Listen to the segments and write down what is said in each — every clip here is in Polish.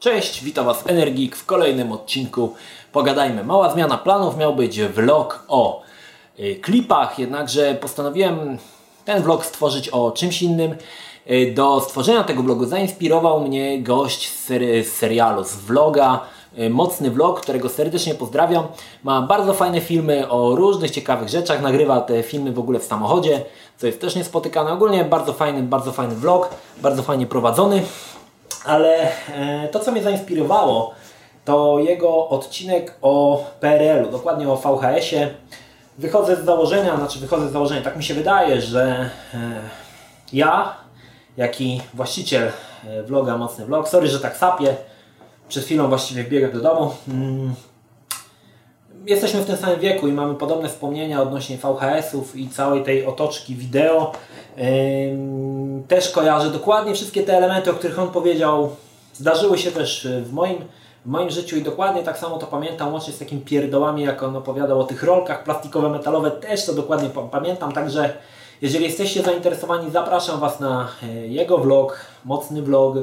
Cześć, witam Was Energik w kolejnym odcinku. Pogadajmy. Mała zmiana planów, miał być vlog o y, klipach, jednakże postanowiłem ten vlog stworzyć o czymś innym. Y, do stworzenia tego vlogu zainspirował mnie gość z, sery, z serialu, z vloga, y, Mocny Vlog, którego serdecznie pozdrawiam. Ma bardzo fajne filmy o różnych ciekawych rzeczach, nagrywa te filmy w ogóle w samochodzie, co jest też niespotykane. Ogólnie bardzo fajny, bardzo fajny vlog, bardzo fajnie prowadzony. Ale e, to, co mnie zainspirowało, to jego odcinek o PRL-u, dokładnie o VHS-ie. Wychodzę z założenia, znaczy wychodzę z założenia, tak mi się wydaje, że e, ja, jaki właściciel e, vloga Mocny Vlog, sorry, że tak sapię, przed chwilą właściwie wbiegłem do domu, mm, jesteśmy w tym samym wieku i mamy podobne wspomnienia odnośnie VHS-ów i całej tej otoczki wideo. Też kojarzę dokładnie wszystkie te elementy, o których on powiedział. Zdarzyły się też w moim, w moim życiu i dokładnie tak samo to pamiętam, łącznie z takimi pierdołami, jak on opowiadał o tych rolkach plastikowe, metalowe, też to dokładnie pamiętam. Także jeżeli jesteście zainteresowani, zapraszam Was na e, jego vlog, mocny vlog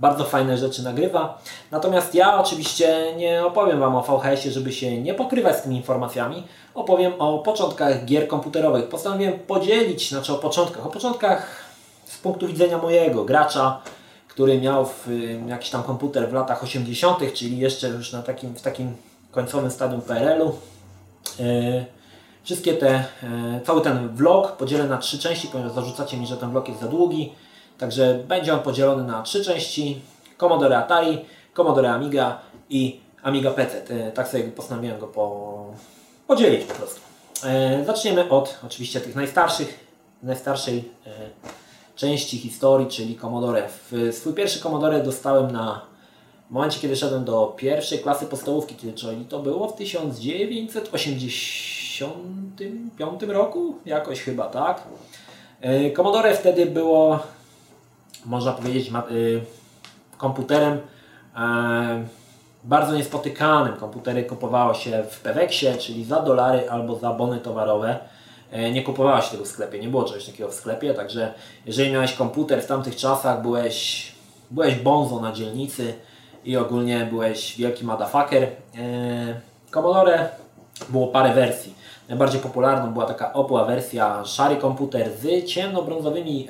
bardzo fajne rzeczy nagrywa. Natomiast ja oczywiście nie opowiem Wam o VHS-ie, żeby się nie pokrywać z tymi informacjami. Opowiem o początkach gier komputerowych. Postanowiłem podzielić, znaczy o początkach, o początkach z punktu widzenia mojego gracza, który miał w, jakiś tam komputer w latach 80., czyli jeszcze już na takim, w takim końcowym stadium PRL-u. E, wszystkie te, yy, cały ten vlog podzielę na trzy części, ponieważ zarzucacie mi, że ten vlog jest za długi. Także będzie on podzielony na trzy części. Commodore Atari, Commodore Amiga i Amiga PC. E, tak sobie postanowiłem go po... podzielić po prostu. E, zaczniemy od oczywiście tych najstarszych, najstarszej e, części historii, czyli Commodore. Swój pierwszy Commodore dostałem na w momencie, kiedy szedłem do pierwszej klasy podstawówki, czyli to było w 1985 roku, jakoś chyba tak. Commodore wtedy było można powiedzieć, y, komputerem e, bardzo niespotykanym. Komputery kupowało się w Peweksie, czyli za dolary albo za bony towarowe. E, nie kupowało się tego w sklepie, nie było czegoś takiego w sklepie, także jeżeli miałeś komputer w tamtych czasach, byłeś, byłeś bonzo na dzielnicy i ogólnie byłeś wielki motherfucker. E, Commodore było parę wersji. Najbardziej popularną była taka opła wersja szary komputer z ciemnobrązowymi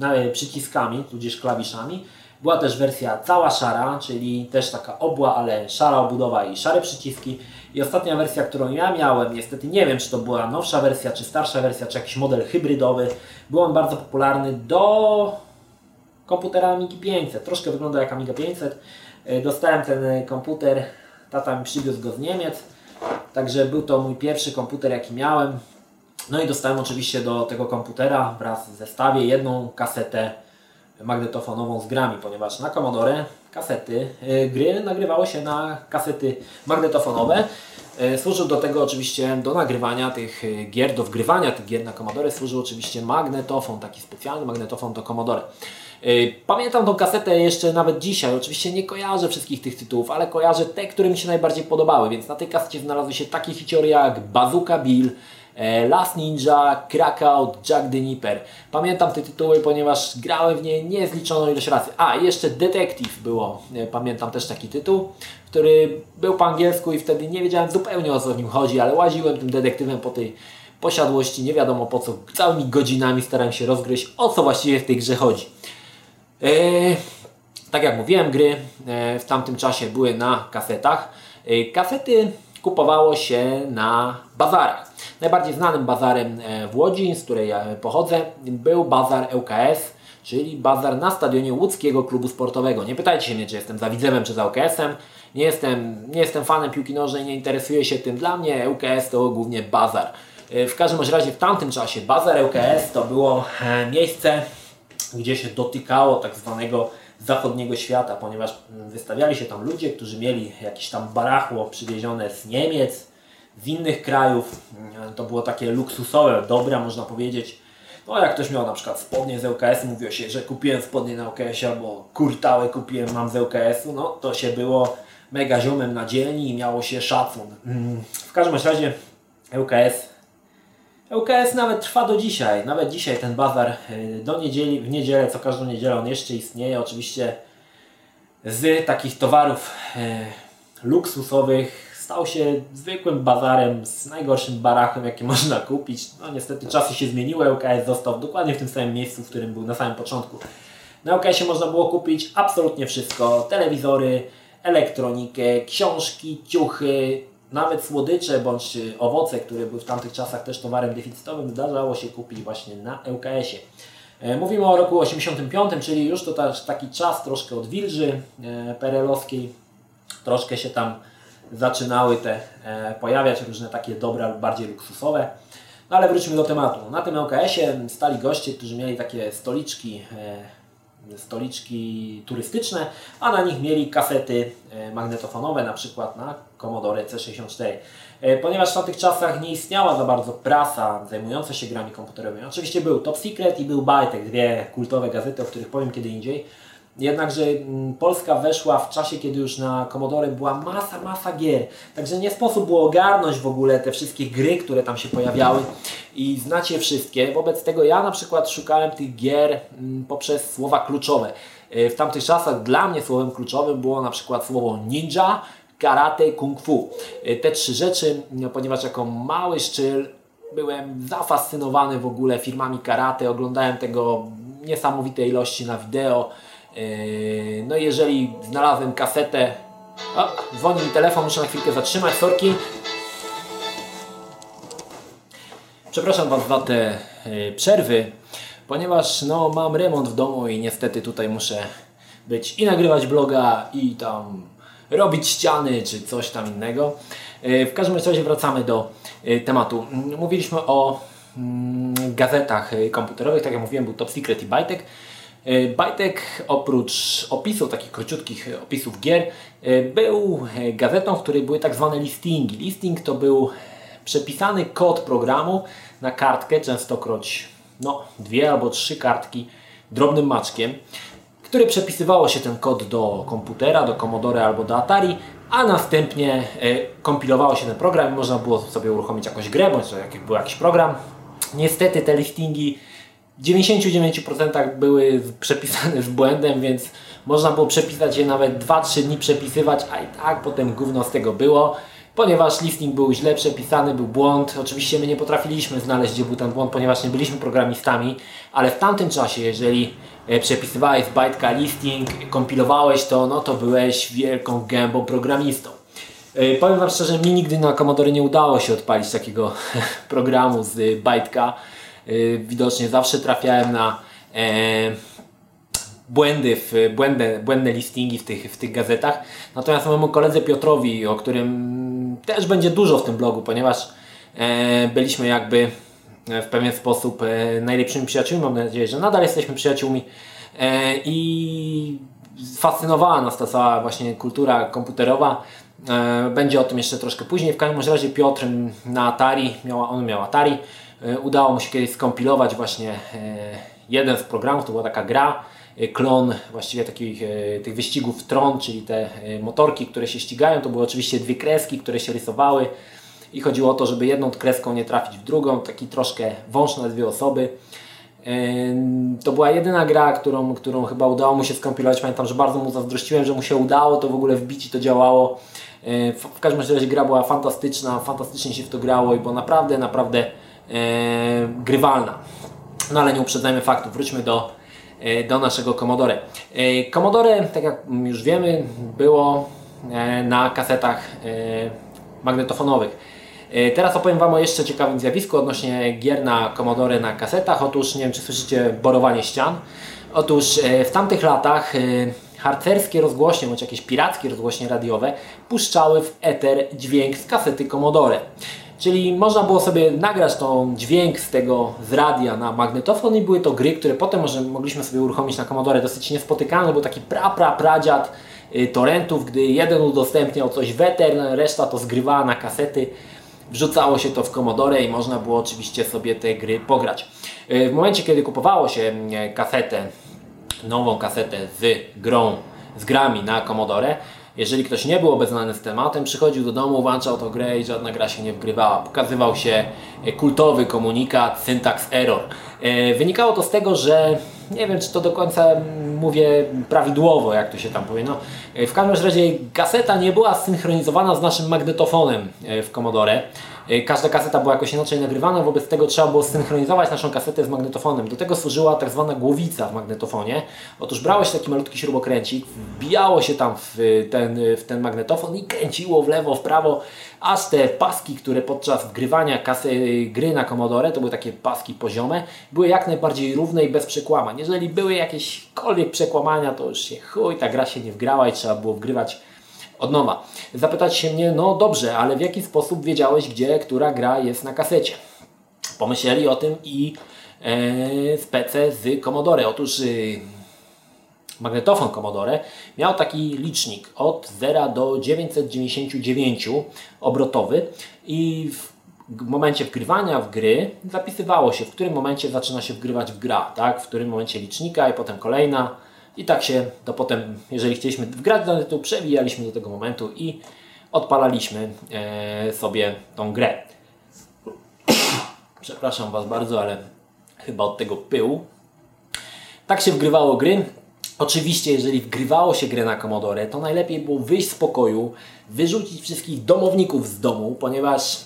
e, przyciskami, tudzież klawiszami. Była też wersja cała szara, czyli też taka obła, ale szara obudowa i szare przyciski. I ostatnia wersja, którą ja miałem, niestety nie wiem, czy to była nowsza wersja, czy starsza wersja, czy jakiś model hybrydowy. Był on bardzo popularny do komputera Amigi 500. Troszkę wygląda jak Amiga 500. E, dostałem ten komputer, tata mi przywiózł go z Niemiec. Także był to mój pierwszy komputer, jaki miałem. No i dostałem oczywiście do tego komputera wraz z zestawie jedną kasetę magnetofonową z grami, ponieważ na Commodore kasety, y, gry nagrywało się na kasety magnetofonowe. Y, służył do tego oczywiście, do nagrywania tych y, gier, do wgrywania tych gier na Commodore służył oczywiście magnetofon, taki specjalny magnetofon do Commodore. Y, pamiętam tą kasetę jeszcze nawet dzisiaj. Oczywiście nie kojarzę wszystkich tych tytułów, ale kojarzę te, które mi się najbardziej podobały. Więc na tej kasecie znalazły się takie hiciory jak Bazooka Bill, e, Last Ninja, Crackout, Jack the Nipper. Pamiętam te tytuły, ponieważ grałem w nie niezliczoną ilość razy. A, jeszcze Detective było, e, pamiętam też taki tytuł, który był po angielsku i wtedy nie wiedziałem zupełnie o co w nim chodzi, ale łaziłem tym detektywem po tej posiadłości, nie wiadomo po co, całymi godzinami starałem się rozgryźć o co właściwie w tej grze chodzi. E, tak jak mówiłem, gry e, w tamtym czasie były na kasetach. E, kasety kupowało się na bazarach. Najbardziej znanym bazarem w Łodzi, z której ja pochodzę, był bazar ŁKS, czyli bazar na stadionie Łódzkiego Klubu Sportowego. Nie pytajcie się mnie, czy jestem za Widzewem, czy za ŁKS-em. Nie jestem, nie jestem fanem piłki nożnej, nie interesuję się tym. Dla mnie ŁKS to głównie bazar. W każdym razie w tamtym czasie bazar ŁKS to było miejsce, gdzie się dotykało tak zwanego zachodniego świata, ponieważ wystawiali się tam ludzie, którzy mieli jakieś tam barachło przywiezione z Niemiec, z innych krajów. To było takie luksusowe, dobra można powiedzieć. No jak ktoś miał na przykład spodnie z LKS, mówiło się, że kupiłem spodnie na LKS albo kurtałe kupiłem, mam z LKS-u, no to się było mega ziomem na dzielni i miało się szacun. W każdym razie LKS ŁKS nawet trwa do dzisiaj. Nawet dzisiaj ten bazar y, do niedzieli, w niedzielę, co każdą niedzielę on jeszcze istnieje. Oczywiście z takich towarów e, luksusowych stał się zwykłym bazarem z najgorszym barachem, jaki można kupić. No niestety czasy się zmieniły, LKS został dokładnie w tym samym miejscu, w którym był na samym początku. Na LKS-ie można było kupić absolutnie wszystko. Telewizory, elektronikę, książki, ciuchy, nawet słodycze bądź owoce, które były w tamtych czasach też towarem deficytowym, zdarzało się kupić właśnie na LKS-ie. E, mówimy o roku 85, czyli już to taki czas troszkę od wilży e, perelowskiej. Troszkę się tam zaczynały te e, pojawiać różne takie dobra bardziej luksusowe. No ale wróćmy do tematu. Na tym LKS-ie stali goście, którzy mieli takie stoliczki stoliczki turystyczne, a na nich mieli kasety magnetofonowe, na przykład na Commodore C64. E, ponieważ w tamtych czasach nie istniała za bardzo prasa zajmująca się grami komputerowymi. Oczywiście był Top Secret i był Bajtek, dwie kultowe gazety, o których powiem kiedy indziej. Jednakże mm, Polska weszła w czasie, kiedy już na Commodore była masa, masa gier. Także nie sposób było ogarnąć w ogóle te wszystkie gry, które tam się pojawiały i znacie wszystkie. Wobec tego ja na przykład szukałem tych gier mm, poprzez słowa kluczowe. E, w tamtych czasach dla mnie słowem kluczowym było na przykład słowo ninja, karate, kung fu. E, te trzy rzeczy, no, ponieważ jako mały szczyl byłem zafascynowany w ogóle firmami karate, oglądałem tego niesamowite ilości na wideo. E, no jeżeli znalazłem kasetę, o, dzwoni mi telefon, muszę na chwilkę zatrzymać, sorki. Przepraszam Was za te e, przerwy, ponieważ no, mam remont w domu i niestety tutaj muszę być i nagrywać bloga i tam robić ściany czy coś tam innego. E, w każdym razie wracamy do tematu. Mówiliśmy o mm, gazetach komputerowych, tak jak mówiłem, był Top Secret i Bytek. E, Bytek oprócz opisów, takich króciutkich opisów gier, był gazetą, w której były tak zwane listingi. Listing to był przepisany kod programu na kartkę, częstokroć no, dwie albo trzy kartki drobnym maczkiem które przepisywało się ten kod do komputera, do Commodore albo do Atari, a następnie e, kompilowało się ten program i można było sobie uruchomić jakąś grę, bądź jak był jakiś program. Niestety te listingi 99% były przepisane z błędem, więc można było przepisać je nawet 2-3 dni przepisywać, a i tak potem gówno z tego było. Ponieważ listing był źle przepisany, był błąd. Oczywiście my nie potrafiliśmy znaleźć, gdzie był ten błąd, ponieważ nie byliśmy programistami, ale w tamtym czasie, jeżeli E, przepisywałeś z bajtka listing, kompilowałeś to, no to byłeś wielką gębą programistą. E, powiem Wam szczerze, mi nigdy na Commodore nie udało się odpalić takiego programu z bajtka. E, widocznie zawsze trafiałem na błędy, w, błędne, błędne listingi w tych, w tych gazetach. Natomiast mojemu koledze Piotrowi, o którym też będzie dużo w tym blogu, ponieważ byliśmy jakby E, w pewien sposób e, najlepszymi przyjaciółmi. Mam nadzieję, że nadal jesteśmy przyjaciółmi. E, I fascynowała nas ta cała właśnie kultura komputerowa. Będzie o tym jeszcze troszkę później. W każdym razie Piotr na Atari, miała, on miał Atari, udało mu się kiedyś skompilować właśnie jeden z programów, to była taka gra, klon właściwie takich tych wyścigów Tron, czyli te motorki, które się ścigają. To były oczywiście dwie kreski, które się rysowały i chodziło o to, żeby jedną kreską nie trafić w drugą, taki troszkę wąż na dwie osoby. To była jedyna gra, którą, którą chyba udało mu się skompilować. Pamiętam, że bardzo mu zazdrościłem, że mu się udało to w ogóle wbić i to działało. W każdym razie gra była fantastyczna, fantastycznie się w to grało i była naprawdę, naprawdę e, grywalna. No ale nie uprzedzajmy faktów, wróćmy do, e, do naszego Commodore. E, Commodore, tak jak już wiemy, było e, na kasetach e, magnetofonowych. E, teraz opowiem Wam o jeszcze ciekawym zjawisku odnośnie gier na Commodore na kasetach. Otóż, nie wiem czy słyszycie borowanie ścian. Otóż e, w tamtych latach e, harcerskie rozgłośnie, bądź jakieś pirackie rozgłośnie radiowe puszczały w eter dźwięk z kasety Commodore. Czyli można było sobie nagrać tą dźwięk z tego z radia na magnetofon i były to gry, które potem może, mogliśmy sobie uruchomić na Commodore. Dosyć niespotykane, był taki pra, pra, pradziad torrentów, gdy jeden udostępniał coś w eter, reszta to zgrywała na kasety. Wrzucało się to w Commodore i można było oczywiście sobie te gry pograć. E, w momencie, kiedy kupowało się e, kasetę, nową kasetę z grą, z grami na Commodore, jeżeli ktoś nie był obeznany z tematem, przychodził do domu, włączał to grę i żadna gra się nie wgrywała. Pokazywał się e, kultowy komunikat syntax error. Wynikało to z tego, że nie wiem czy to do końca mówię prawidłowo, jak to się tam powie. No, w każdym razie kaseta nie była synchronizowana z naszym magnetofonem w Commodore. Y, każda kaseta była jakoś inaczej nagrywana, wobec tego trzeba było synchronizować naszą kasetę z magnetofonem. Do tego służyła tak zwana głowica w magnetofonie. Otóż brało się taki malutki śrubokręcik, wbijało się tam w ten, w ten magnetofon i kręciło w lewo, w prawo, aż te paski, które podczas wgrywania kasy, gry na Commodore, to były takie paski poziome, były jak najbardziej równe i bez przekłamań. Jeżeli były jakiekolwiek przekłamania, to już się chuj, ta gra się nie wgrała i trzeba było wgrywać od nowa. Zapytać się mnie, no dobrze, ale w jaki sposób wiedziałeś, gdzie która gra jest na kasecie? Pomyśleli o tym i e, PC z Commodore. Otóż e, magnetofon Commodore miał taki licznik od 0 do 999 obrotowy i w momencie wgrywania w gry zapisywało się, w którym momencie zaczyna się wgrywać w gra, tak? w którym momencie licznika i potem kolejna i tak się to potem, jeżeli chcieliśmy wgrać dany tytuł, przewijaliśmy do tego momentu i odpalaliśmy e, sobie tą grę. Przepraszam Was bardzo, ale chyba od tego pyłu. Tak się wgrywało gry. Oczywiście, jeżeli wgrywało się grę na Commodore, to najlepiej było wyjść z pokoju, wyrzucić wszystkich domowników z domu, ponieważ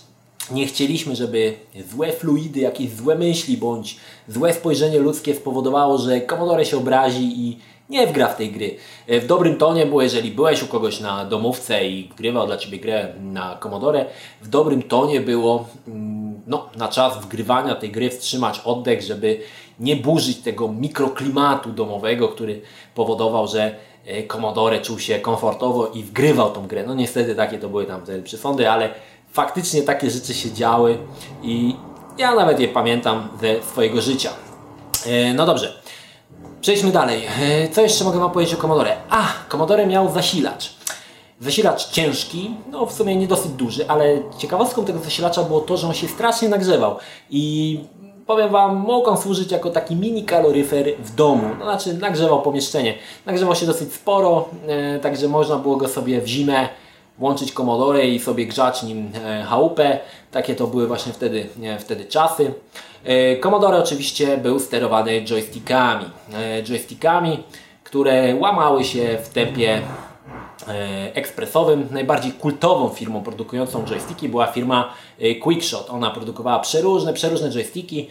nie chcieliśmy, żeby złe fluidy, jakieś złe myśli bądź złe spojrzenie ludzkie spowodowało, że Commodore się obrazi i nie wgra w tej gry. E, w dobrym tonie było, jeżeli byłeś u kogoś na domówce i wgrywał dla Ciebie grę na Commodore, w dobrym tonie było mm, no, na czas wgrywania tej gry wstrzymać oddech, żeby nie burzyć tego mikroklimatu domowego, który powodował, że e, Commodore czuł się komfortowo i wgrywał tą grę. No niestety takie to były tam te przesądy, ale faktycznie takie rzeczy się działy i ja nawet je pamiętam ze swojego życia. E, no dobrze. Przejdźmy dalej. E, co jeszcze mogę Wam powiedzieć o Commodore? A, Commodore miał zasilacz. Zasilacz ciężki, no w sumie nie dosyć duży, ale ciekawostką tego zasilacza było to, że on się strasznie nagrzewał i powiem Wam, mógł on służyć jako taki mini kaloryfer w domu, no, znaczy nagrzewał pomieszczenie. Nagrzewał się dosyć sporo, e, także można było go sobie w zimę włączyć Commodore i sobie grzać nim e, chałupę. Takie to były właśnie wtedy, e, wtedy czasy. E, Commodore oczywiście był sterowany joystickami. Joystickami, które łamały się w tempie ekspresowym. Najbardziej kultową firmą produkującą joysticki była firma Quickshot. Ona produkowała przeróżne, przeróżne joysticki.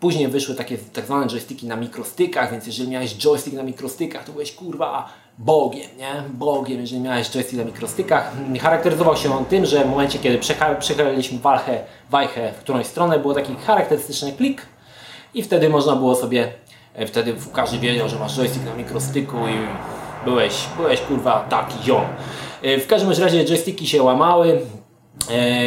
Później wyszły takie tak zwane joysticki na mikrostykach, więc jeżeli miałeś joystick na mikrostykach, to byłeś kurwa Bogiem, nie? Bogiem, jeżeli miałeś joystick na mikrostykach. Charakteryzował się on tym, że w momencie, kiedy przechyliliśmy walchę, wajchę w którąś stronę, było taki charakterystyczny klik i wtedy można było sobie, e, wtedy każdy wiedział, że masz joystick na mikrostyku i byłeś, byłeś kurwa taki ziom. E, w każdym razie joysticki się łamały,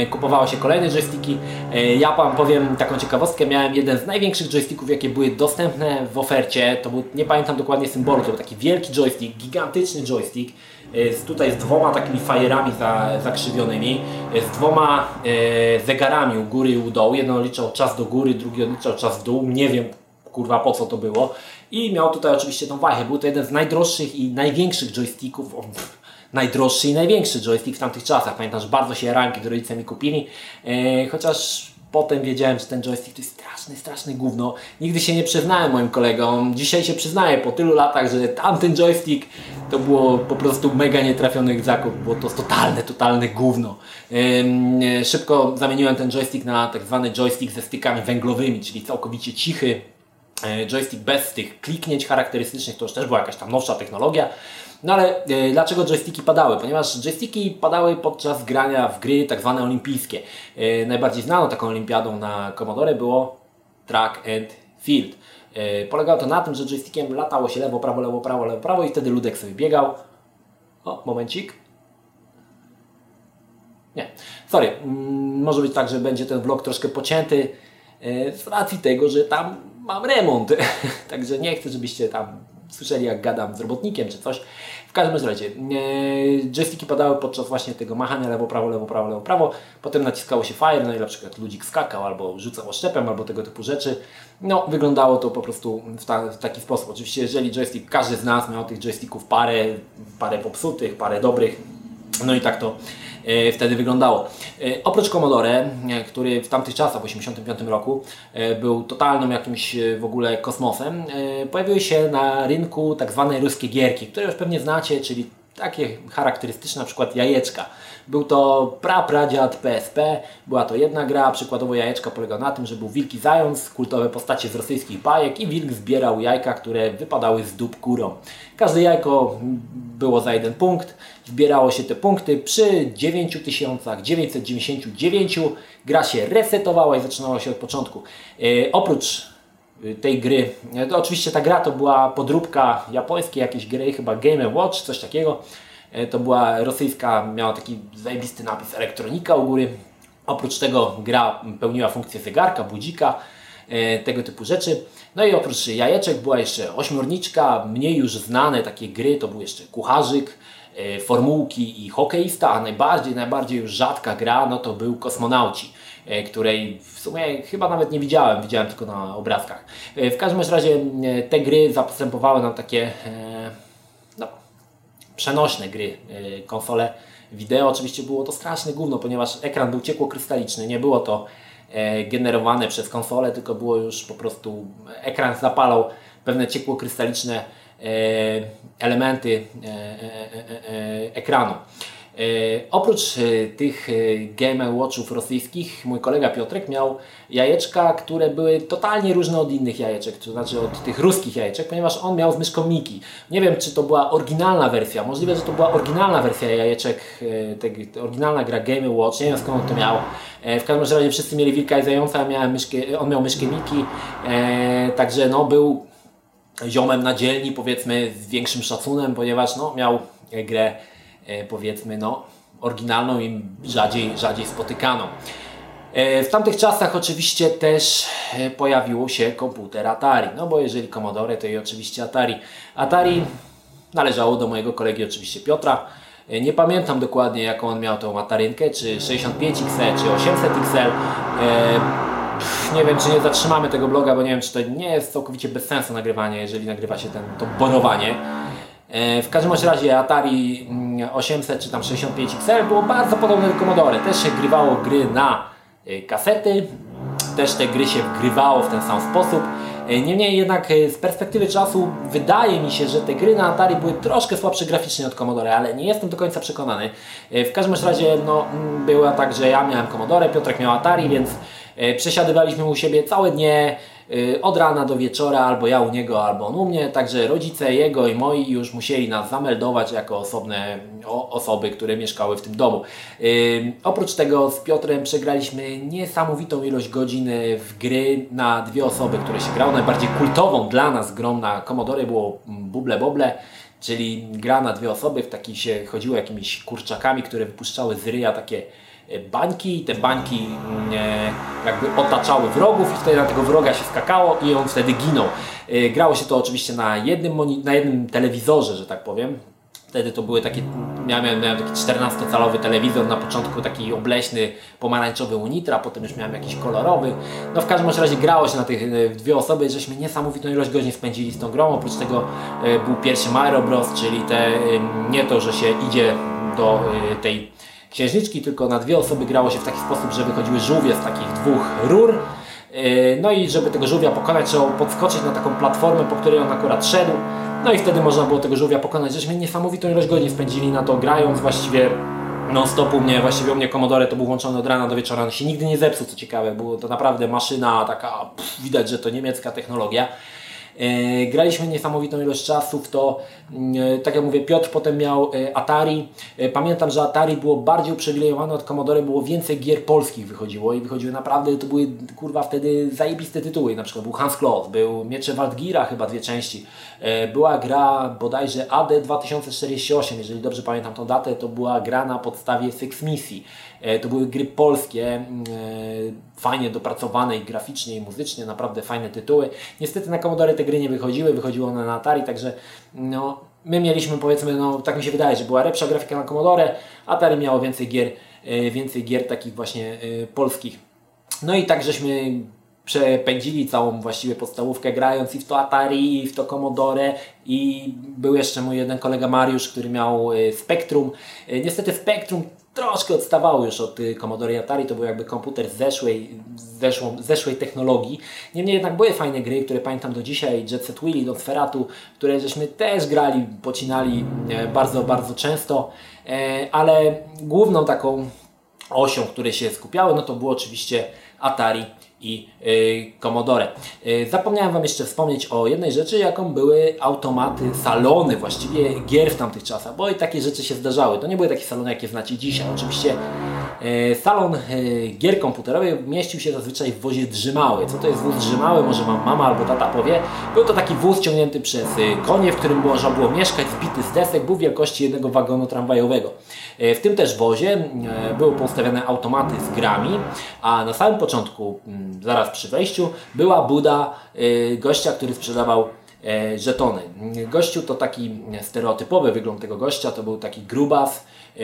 kupowało się kolejne joysticki. E, ja Wam powiem taką ciekawostkę, miałem jeden z największych joysticków, jakie były dostępne w ofercie. To był, nie pamiętam dokładnie symbolu, to był taki wielki joystick, gigantyczny joystick. E, z, tutaj z dwoma takimi fajerami za, zakrzywionymi, z dwoma e, zegarami u góry i u dołu. Jeden liczał czas do góry, drugi liczał czas w dół. Nie wiem kurwa po co to było. I miał tutaj oczywiście tą wajchę. Był to jeden z najdroższych i największych joysticków. Najdroższy i największy joystick w tamtych czasach. Pamiętam, że bardzo się ranki do rodzice mi kupili, e, chociaż potem wiedziałem, że ten joystick to jest straszny, straszny gówno. Nigdy się nie przyznałem moim kolegom. Dzisiaj się przyznaję po tylu latach, że tamten joystick to było po prostu mega nietrafiony zakup. Było to totalne, totalne gówno. E, szybko zamieniłem ten joystick na tak zwany joystick ze stykami węglowymi, czyli całkowicie cichy e, joystick bez tych kliknięć charakterystycznych. To już też była jakaś tam nowsza technologia. No ale e, dlaczego joysticki padały? Ponieważ joysticki padały podczas grania w gry tak zwane olimpijskie. E, najbardziej znaną taką olimpiadą na Commodore było Track and Field. E, polegało to na tym, że joystickiem latało się lewo, prawo, lewo, prawo, lewo, prawo i wtedy ludek sobie biegał. O, momencik. Nie, sorry. Mm, może być tak, że będzie ten vlog troszkę pocięty e, z racji tego, że tam mam remont. Także nie chcę, żebyście tam słyszeli jak gadam z robotnikiem czy coś. W każdym razie, e, joysticki padały podczas właśnie tego machania lewo, prawo, lewo, prawo, lewo, prawo. Potem naciskało się fire, no i na przykład ludzik skakał albo rzucał oszczepem albo tego typu rzeczy. No, wyglądało to po prostu w, ta, w taki sposób. Oczywiście, jeżeli joystick, każdy z nas miał tych joysticków parę, parę popsutych, parę dobrych, No i tak to wtedy wyglądało. E, oprócz Commodore, e, który w tamtych czasach, w 1985 roku, był totalnym jakimś w ogóle kosmosem, pojawiły się na rynku tak zwane ruskie gierki, które już pewnie znacie, czyli takie charakterystyczne, na przykład jajeczka. Był to pra-pradziad PSP, była to jedna gra, przykładowo jajeczka polegała na tym, że był wilki zając, kultowe postacie z rosyjskich bajek i wilk zbierał jajka, które wypadały z dup kurą. Każde jajko było za jeden punkt, zbierało się te punkty przy 9999 gra się resetowała i zaczynała się od początku. E, oprócz tej gry, e, to oczywiście ta gra to była podróbka japońskiej jakiejś gry, chyba Game Watch, coś takiego. E, to była rosyjska, miała taki zajebisty napis elektronika u góry. Oprócz tego gra pełniła funkcję zegarka, budzika, e, tego typu rzeczy. No i oprócz jajeczek była jeszcze ośmiorniczka, mniej już znane takie gry, to był jeszcze kucharzyk, formułki i hokeista, a najbardziej, najbardziej już rzadka gra, no to był kosmonauci, której w sumie chyba nawet nie widziałem, widziałem tylko na obrazkach. W każdym razie te gry zastępowały nam takie przenośne gry, konsole wideo. Oczywiście było to straszne gówno, ponieważ ekran był ciekłokrystaliczny, nie było to e, generowane przez konsolę, tylko było już po prostu ekran zapalał pewne ciekłokrystaliczne e, elementy e, ekranu. E, oprócz e, tych e, Game Watchów rosyjskich, mój kolega Piotrek miał jajeczka, które były totalnie różne od innych jajeczek, to znaczy od tych ruskich jajeczek, ponieważ on miał z myszką Miki. Nie wiem, czy to była oryginalna wersja, możliwe, że to była oryginalna wersja jajeczek, te, oryginalna gra Game Watch, nie wiem skąd on to miał. W każdym razie wszyscy mieli wilka i zająca, ja myszkę, on miał myszkę Miki, także no był ziomem na dzielni, powiedzmy z większym szacunem, ponieważ no, miał grę powiedzmy no, oryginalną i rzadziej, rzadziej spotykaną. E, w tamtych czasach oczywiście też e, pojawiło się komputer Atari, no bo jeżeli Commodore to i oczywiście Atari. Atari należało do mojego kolegi oczywiście Piotra. Nie pamiętam dokładnie jaką on miał tą Atarynkę, czy 65XL, czy 800XL. Nie wiem, czy nie zatrzymamy tego bloga, bo nie wiem, czy to nie jest całkowicie bez sensu nagrywanie, jeżeli nagrywa się ten, to borowanie. E, w każdym razie Atari 800 mm, czy tam 65 XL było bardzo podobne do Commodore. Też się grywało gry na e, kasety, też te gry się wgrywało w ten sam sposób. E, niemniej jednak z perspektywy czasu wydaje mi się, że te gry na Atari były troszkę słabsze graficznie od Commodore, ale nie jestem do końca przekonany. W każdym razie no, mm, była tak, że ja miałem Commodore, Piotrek miał Atari, więc przesiadywaliśmy u siebie całe dnie, od rana do wieczora, albo ja u niego, albo on u mnie, także rodzice jego i moi już musieli nas zameldować jako osobne osoby, które mieszkały w tym domu. Y, oprócz tego z Piotrem przegraliśmy niesamowitą ilość godzin w gry na dwie osoby, które się grało. Najbardziej kultową dla nas grą na Commodore było Buble Boble, czyli gra na dwie osoby, w takich się chodziło jakimiś kurczakami, które wypuszczały z ryja takie bańki i te bańki mm, e, jakby otaczały wrogów i wtedy na tego wroga się skakało i on wtedy ginął. E, grało się to oczywiście na jednym, na jednym telewizorze, że tak powiem. Wtedy to były takie, miałem, miałem taki 14-calowy telewizor, na początku taki obleśny, pomarańczowy Unitra, potem już miałem jakiś kolorowy. No w każdym razie grało się na tych dwie osoby, żeśmy niesamowitą ilość godzin spędzili z tą grą. Oprócz tego był pierwszy Mario Bros, czyli te, nie to, że się idzie do tej księżniczki, tylko na dwie osoby grało się w taki sposób, że wychodziły żółwie z takich dwóch rur. E, no i żeby tego żółwia pokonać, trzeba podskoczyć na taką platformę, po której on akurat szedł. No i wtedy można było tego żółwia pokonać. Żeśmy niesamowitą ilość godzin spędzili na to grając właściwie non stopu mnie, właściwie u mnie Commodore to był włączony od rana do wieczora, on się nigdy nie zepsuł, co ciekawe, było to naprawdę maszyna taka, pff, widać, że to niemiecka technologia. E, graliśmy niesamowitą ilość czasu w to, mm, e, tak jak mówię, Piotr potem miał e, Atari. Pamiętam, że Atari było bardziej uprzywilejowane od Commodore, było więcej gier polskich wychodziło i wychodziły naprawdę, to były kurwa wtedy zajebiste tytuły, na przykład był Hans Klot, był Miecze Waldgira chyba dwie części, była gra bodajże AD 2048, jeżeli dobrze pamiętam tą datę, to była gra na podstawie Six Misji. E, to były gry polskie, mm, fajnie dopracowane i graficznie i muzycznie, naprawdę fajne tytuły. Niestety na Commodore te gry nie wychodziły, wychodziły one na Atari, także no, my mieliśmy powiedzmy, no tak mi się wydaje, że była lepsza grafika na Commodore, Atari miało więcej gier, e, więcej gier takich właśnie polskich. No i tak żeśmy przepędzili całą właściwie podstawówkę grając i w to Atari, i w to Commodore i był jeszcze mój jeden kolega Mariusz, który miał e, Spectrum. Niestety Spectrum troszkę odstawało już od y, Commodore Atari, to był jakby komputer zeszłej, zeszłą, zeszłej technologii. Niemniej jednak były fajne gry, które pamiętam do dzisiaj, Jet Set Willy, do Sferatu, które żeśmy też grali, pocinali e, bardzo, bardzo często, ale główną taką osią, które się skupiały, no to było oczywiście Atari i y, Commodore. Y, zapomniałem Wam jeszcze wspomnieć o jednej rzeczy, jaką były automaty, salony właściwie gier w tamtych czasach, bo i takie rzeczy się zdarzały. To nie były takie salony, jakie znacie dzisiaj. Oczywiście salon gier komputerowych mieścił się zazwyczaj w wozie drzymały. Co to jest wóz drzymały? Może Wam mama albo tata powie. Był to taki wóz ciągnięty przez konie, w którym można było mieszkać, zbity z desek, był wielkości jednego wagonu tramwajowego. W tym też wozie były postawione automaty z grami, a na samym początku zaraz przy wejściu, była buda gościa, który sprzedawał e, żetony. Gościu to taki stereotypowy wygląd tego gościa, to był taki grubas, e,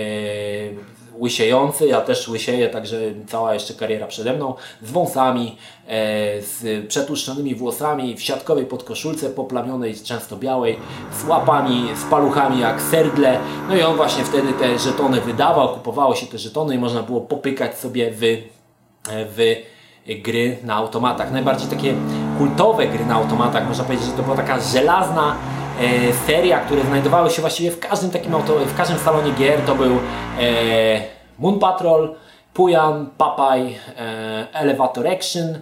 łysiejący, ja też łysieję, także cała jeszcze kariera przede mną, z wąsami, e, z przetłuszczonymi włosami, w siatkowej podkoszulce poplamionej, często białej, z łapami, z paluchami jak serdle, no i on właśnie wtedy te żetony wydawał, kupowało się te żetony i można było popykać sobie w, w gry na automatach. Najbardziej takie kultowe gry na automatach, można powiedzieć, że to była taka żelazna e, seria, które znajdowały się właściwie w każdym takim auto, w każdym salonie gier. To był e, Moon Patrol, Puyan, Papaj, e, Elevator Action, e,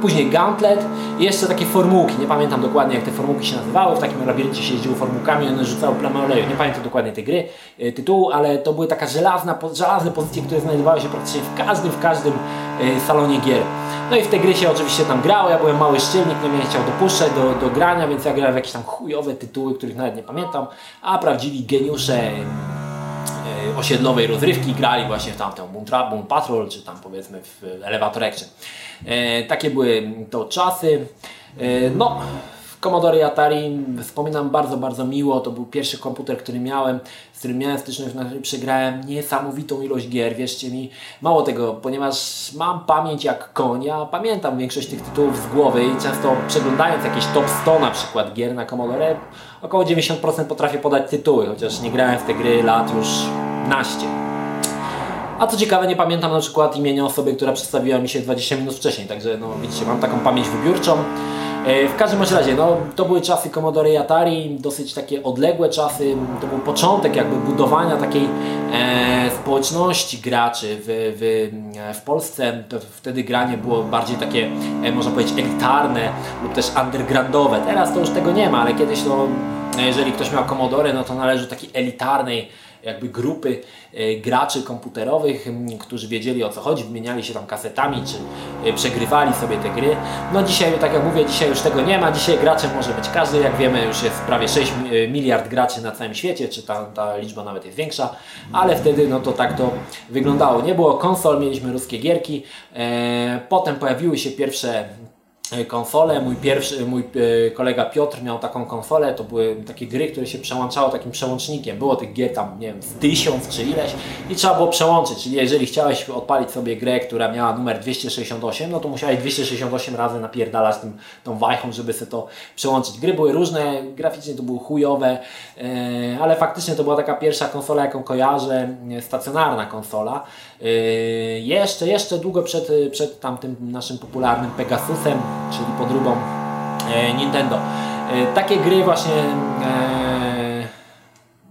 później Gauntlet i jeszcze takie formułki, nie pamiętam dokładnie jak te formułki się nazywały, w takim labiryncie się jeździło formułkami, one rzucały plamę oleju, nie pamiętam dokładnie tej gry, e, tytułu, ale to były taka żelazna, żelazne pozycje, które znajdowały się praktycznie w każdym, w każdym e, salonie gier. No i w te gry się oczywiście tam grało, ja byłem mały szczelnik, nie mnie chciał dopuszczać do, do grania, więc ja grałem w jakieś tam chujowe tytuły, których nawet nie pamiętam, a prawdziwi geniusze osiedlowej rozrywki grali właśnie w tamtą Moon Patrol, czy tam powiedzmy w Elevator Action. E, takie były to czasy. E, no, Commodore Atari wspominam bardzo, bardzo miło. To był pierwszy komputer, który miałem, z którym miałem styczność, na którym przegrałem niesamowitą ilość gier. Wierzcie mi, mało tego, ponieważ mam pamięć jak konia, pamiętam większość tych tytułów z głowy i często przeglądając jakieś top 100 na przykład gier na Commodore, około 90% potrafię podać tytuły, chociaż nie grałem w te gry lat już naście. A co ciekawe, nie pamiętam na przykład imienia osoby, która przedstawiła mi się 20 minut wcześniej, także no widzicie, mam taką pamięć wybiórczą. E, w każdym razie, no, to były czasy Commodore i Atari, dosyć takie odległe czasy. To był początek jakby budowania takiej e, społeczności graczy w, w, w Polsce. To wtedy granie było bardziej takie, e, można powiedzieć, elitarne lub też undergroundowe. Teraz to już tego nie ma, ale kiedyś to, jeżeli ktoś miał Commodore, no to należy do takiej elitarnej jakby grupy e, graczy komputerowych, którzy wiedzieli o co chodzi, wymieniali się tam kasetami, czy e, przegrywali sobie te gry. No dzisiaj, tak jak mówię, dzisiaj już tego nie ma, dzisiaj graczem może być każdy, jak wiemy już jest prawie 6 e, miliard graczy na całym świecie, czy ta, ta liczba nawet jest większa, ale wtedy no to tak to wyglądało. Nie było konsol, mieliśmy ruskie gierki, potem pojawiły się pierwsze konsolę. Mój pierwszy, mój e, kolega Piotr miał taką konsolę, to były takie gry, które się przełączało takim przełącznikiem. Było tych gier tam, nie wiem, tysiąc czy ileś i trzeba było przełączyć, czyli jeżeli chciałeś odpalić sobie grę, która miała numer 268, no to musiałeś 268 razy napierdalać tym, tą wajchą, żeby sobie to przełączyć. Gry były różne, graficznie to były chujowe, e, ale faktycznie to była taka pierwsza konsola, jaką kojarzę, stacjonarna konsola. Jeszcze, jeszcze długo przed, przed tamtym naszym popularnym Pegasusem, czyli podróbą e, Nintendo. E, takie gry właśnie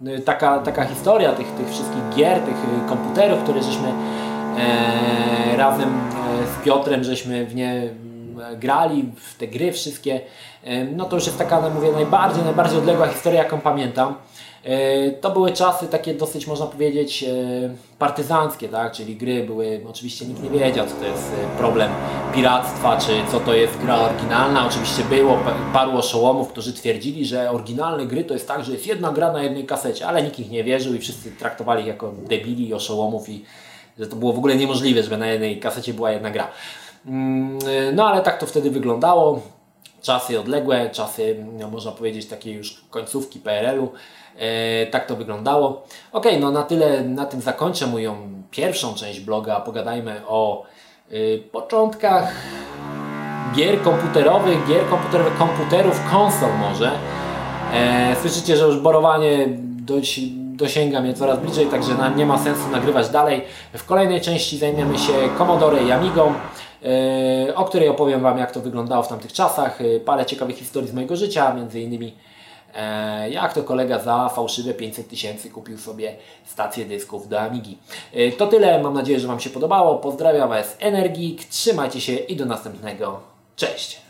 e, taka, taka historia tych, tych wszystkich gier, tych komputerów, które żeśmy razem z Piotrem żeśmy w nie grali, w te gry wszystkie, no to już jest taka, no mówię, najbardziej, najbardziej odległa historia, jaką pamiętam. E, to były czasy takie dosyć, można powiedzieć, e, partyzanckie, tak? czyli gry były, oczywiście nikt nie wiedział, co to jest e, problem piractwa, czy co to jest gra oryginalna. Oczywiście było paru oszołomów, którzy twierdzili, że oryginalne gry to jest tak, że jest jedna gra na jednej kasecie, ale nikt ich nie wierzył i wszyscy traktowali ich jako debili i oszołomów i że to było w ogóle niemożliwe, żeby na jednej kasecie była jedna gra. Mm, no ale tak to wtedy wyglądało. Czasy odległe, czasy, no, można powiedzieć, takie już końcówki PRL-u. E, tak to wyglądało. Ok, no na tyle, na tym zakończę moją pierwszą część bloga. Pogadajmy o y, początkach gier komputerowych, gier komputerowych, komputerów, konsol może. E, słyszycie, że już borowanie dość, dosięga mnie coraz bliżej, także nie ma sensu nagrywać dalej. W kolejnej części zajmiemy się Commodore i Amigą, o której opowiem Wam, jak to wyglądało w tamtych czasach. E, parę ciekawych historii z mojego życia, między innymi e, jak to kolega za fałszywe 500 tysięcy kupił sobie stację dysków do Amigi. E, to tyle, mam nadzieję, że Wam się podobało. Pozdrawiam Was Energik, trzymajcie się i do następnego. Cześć!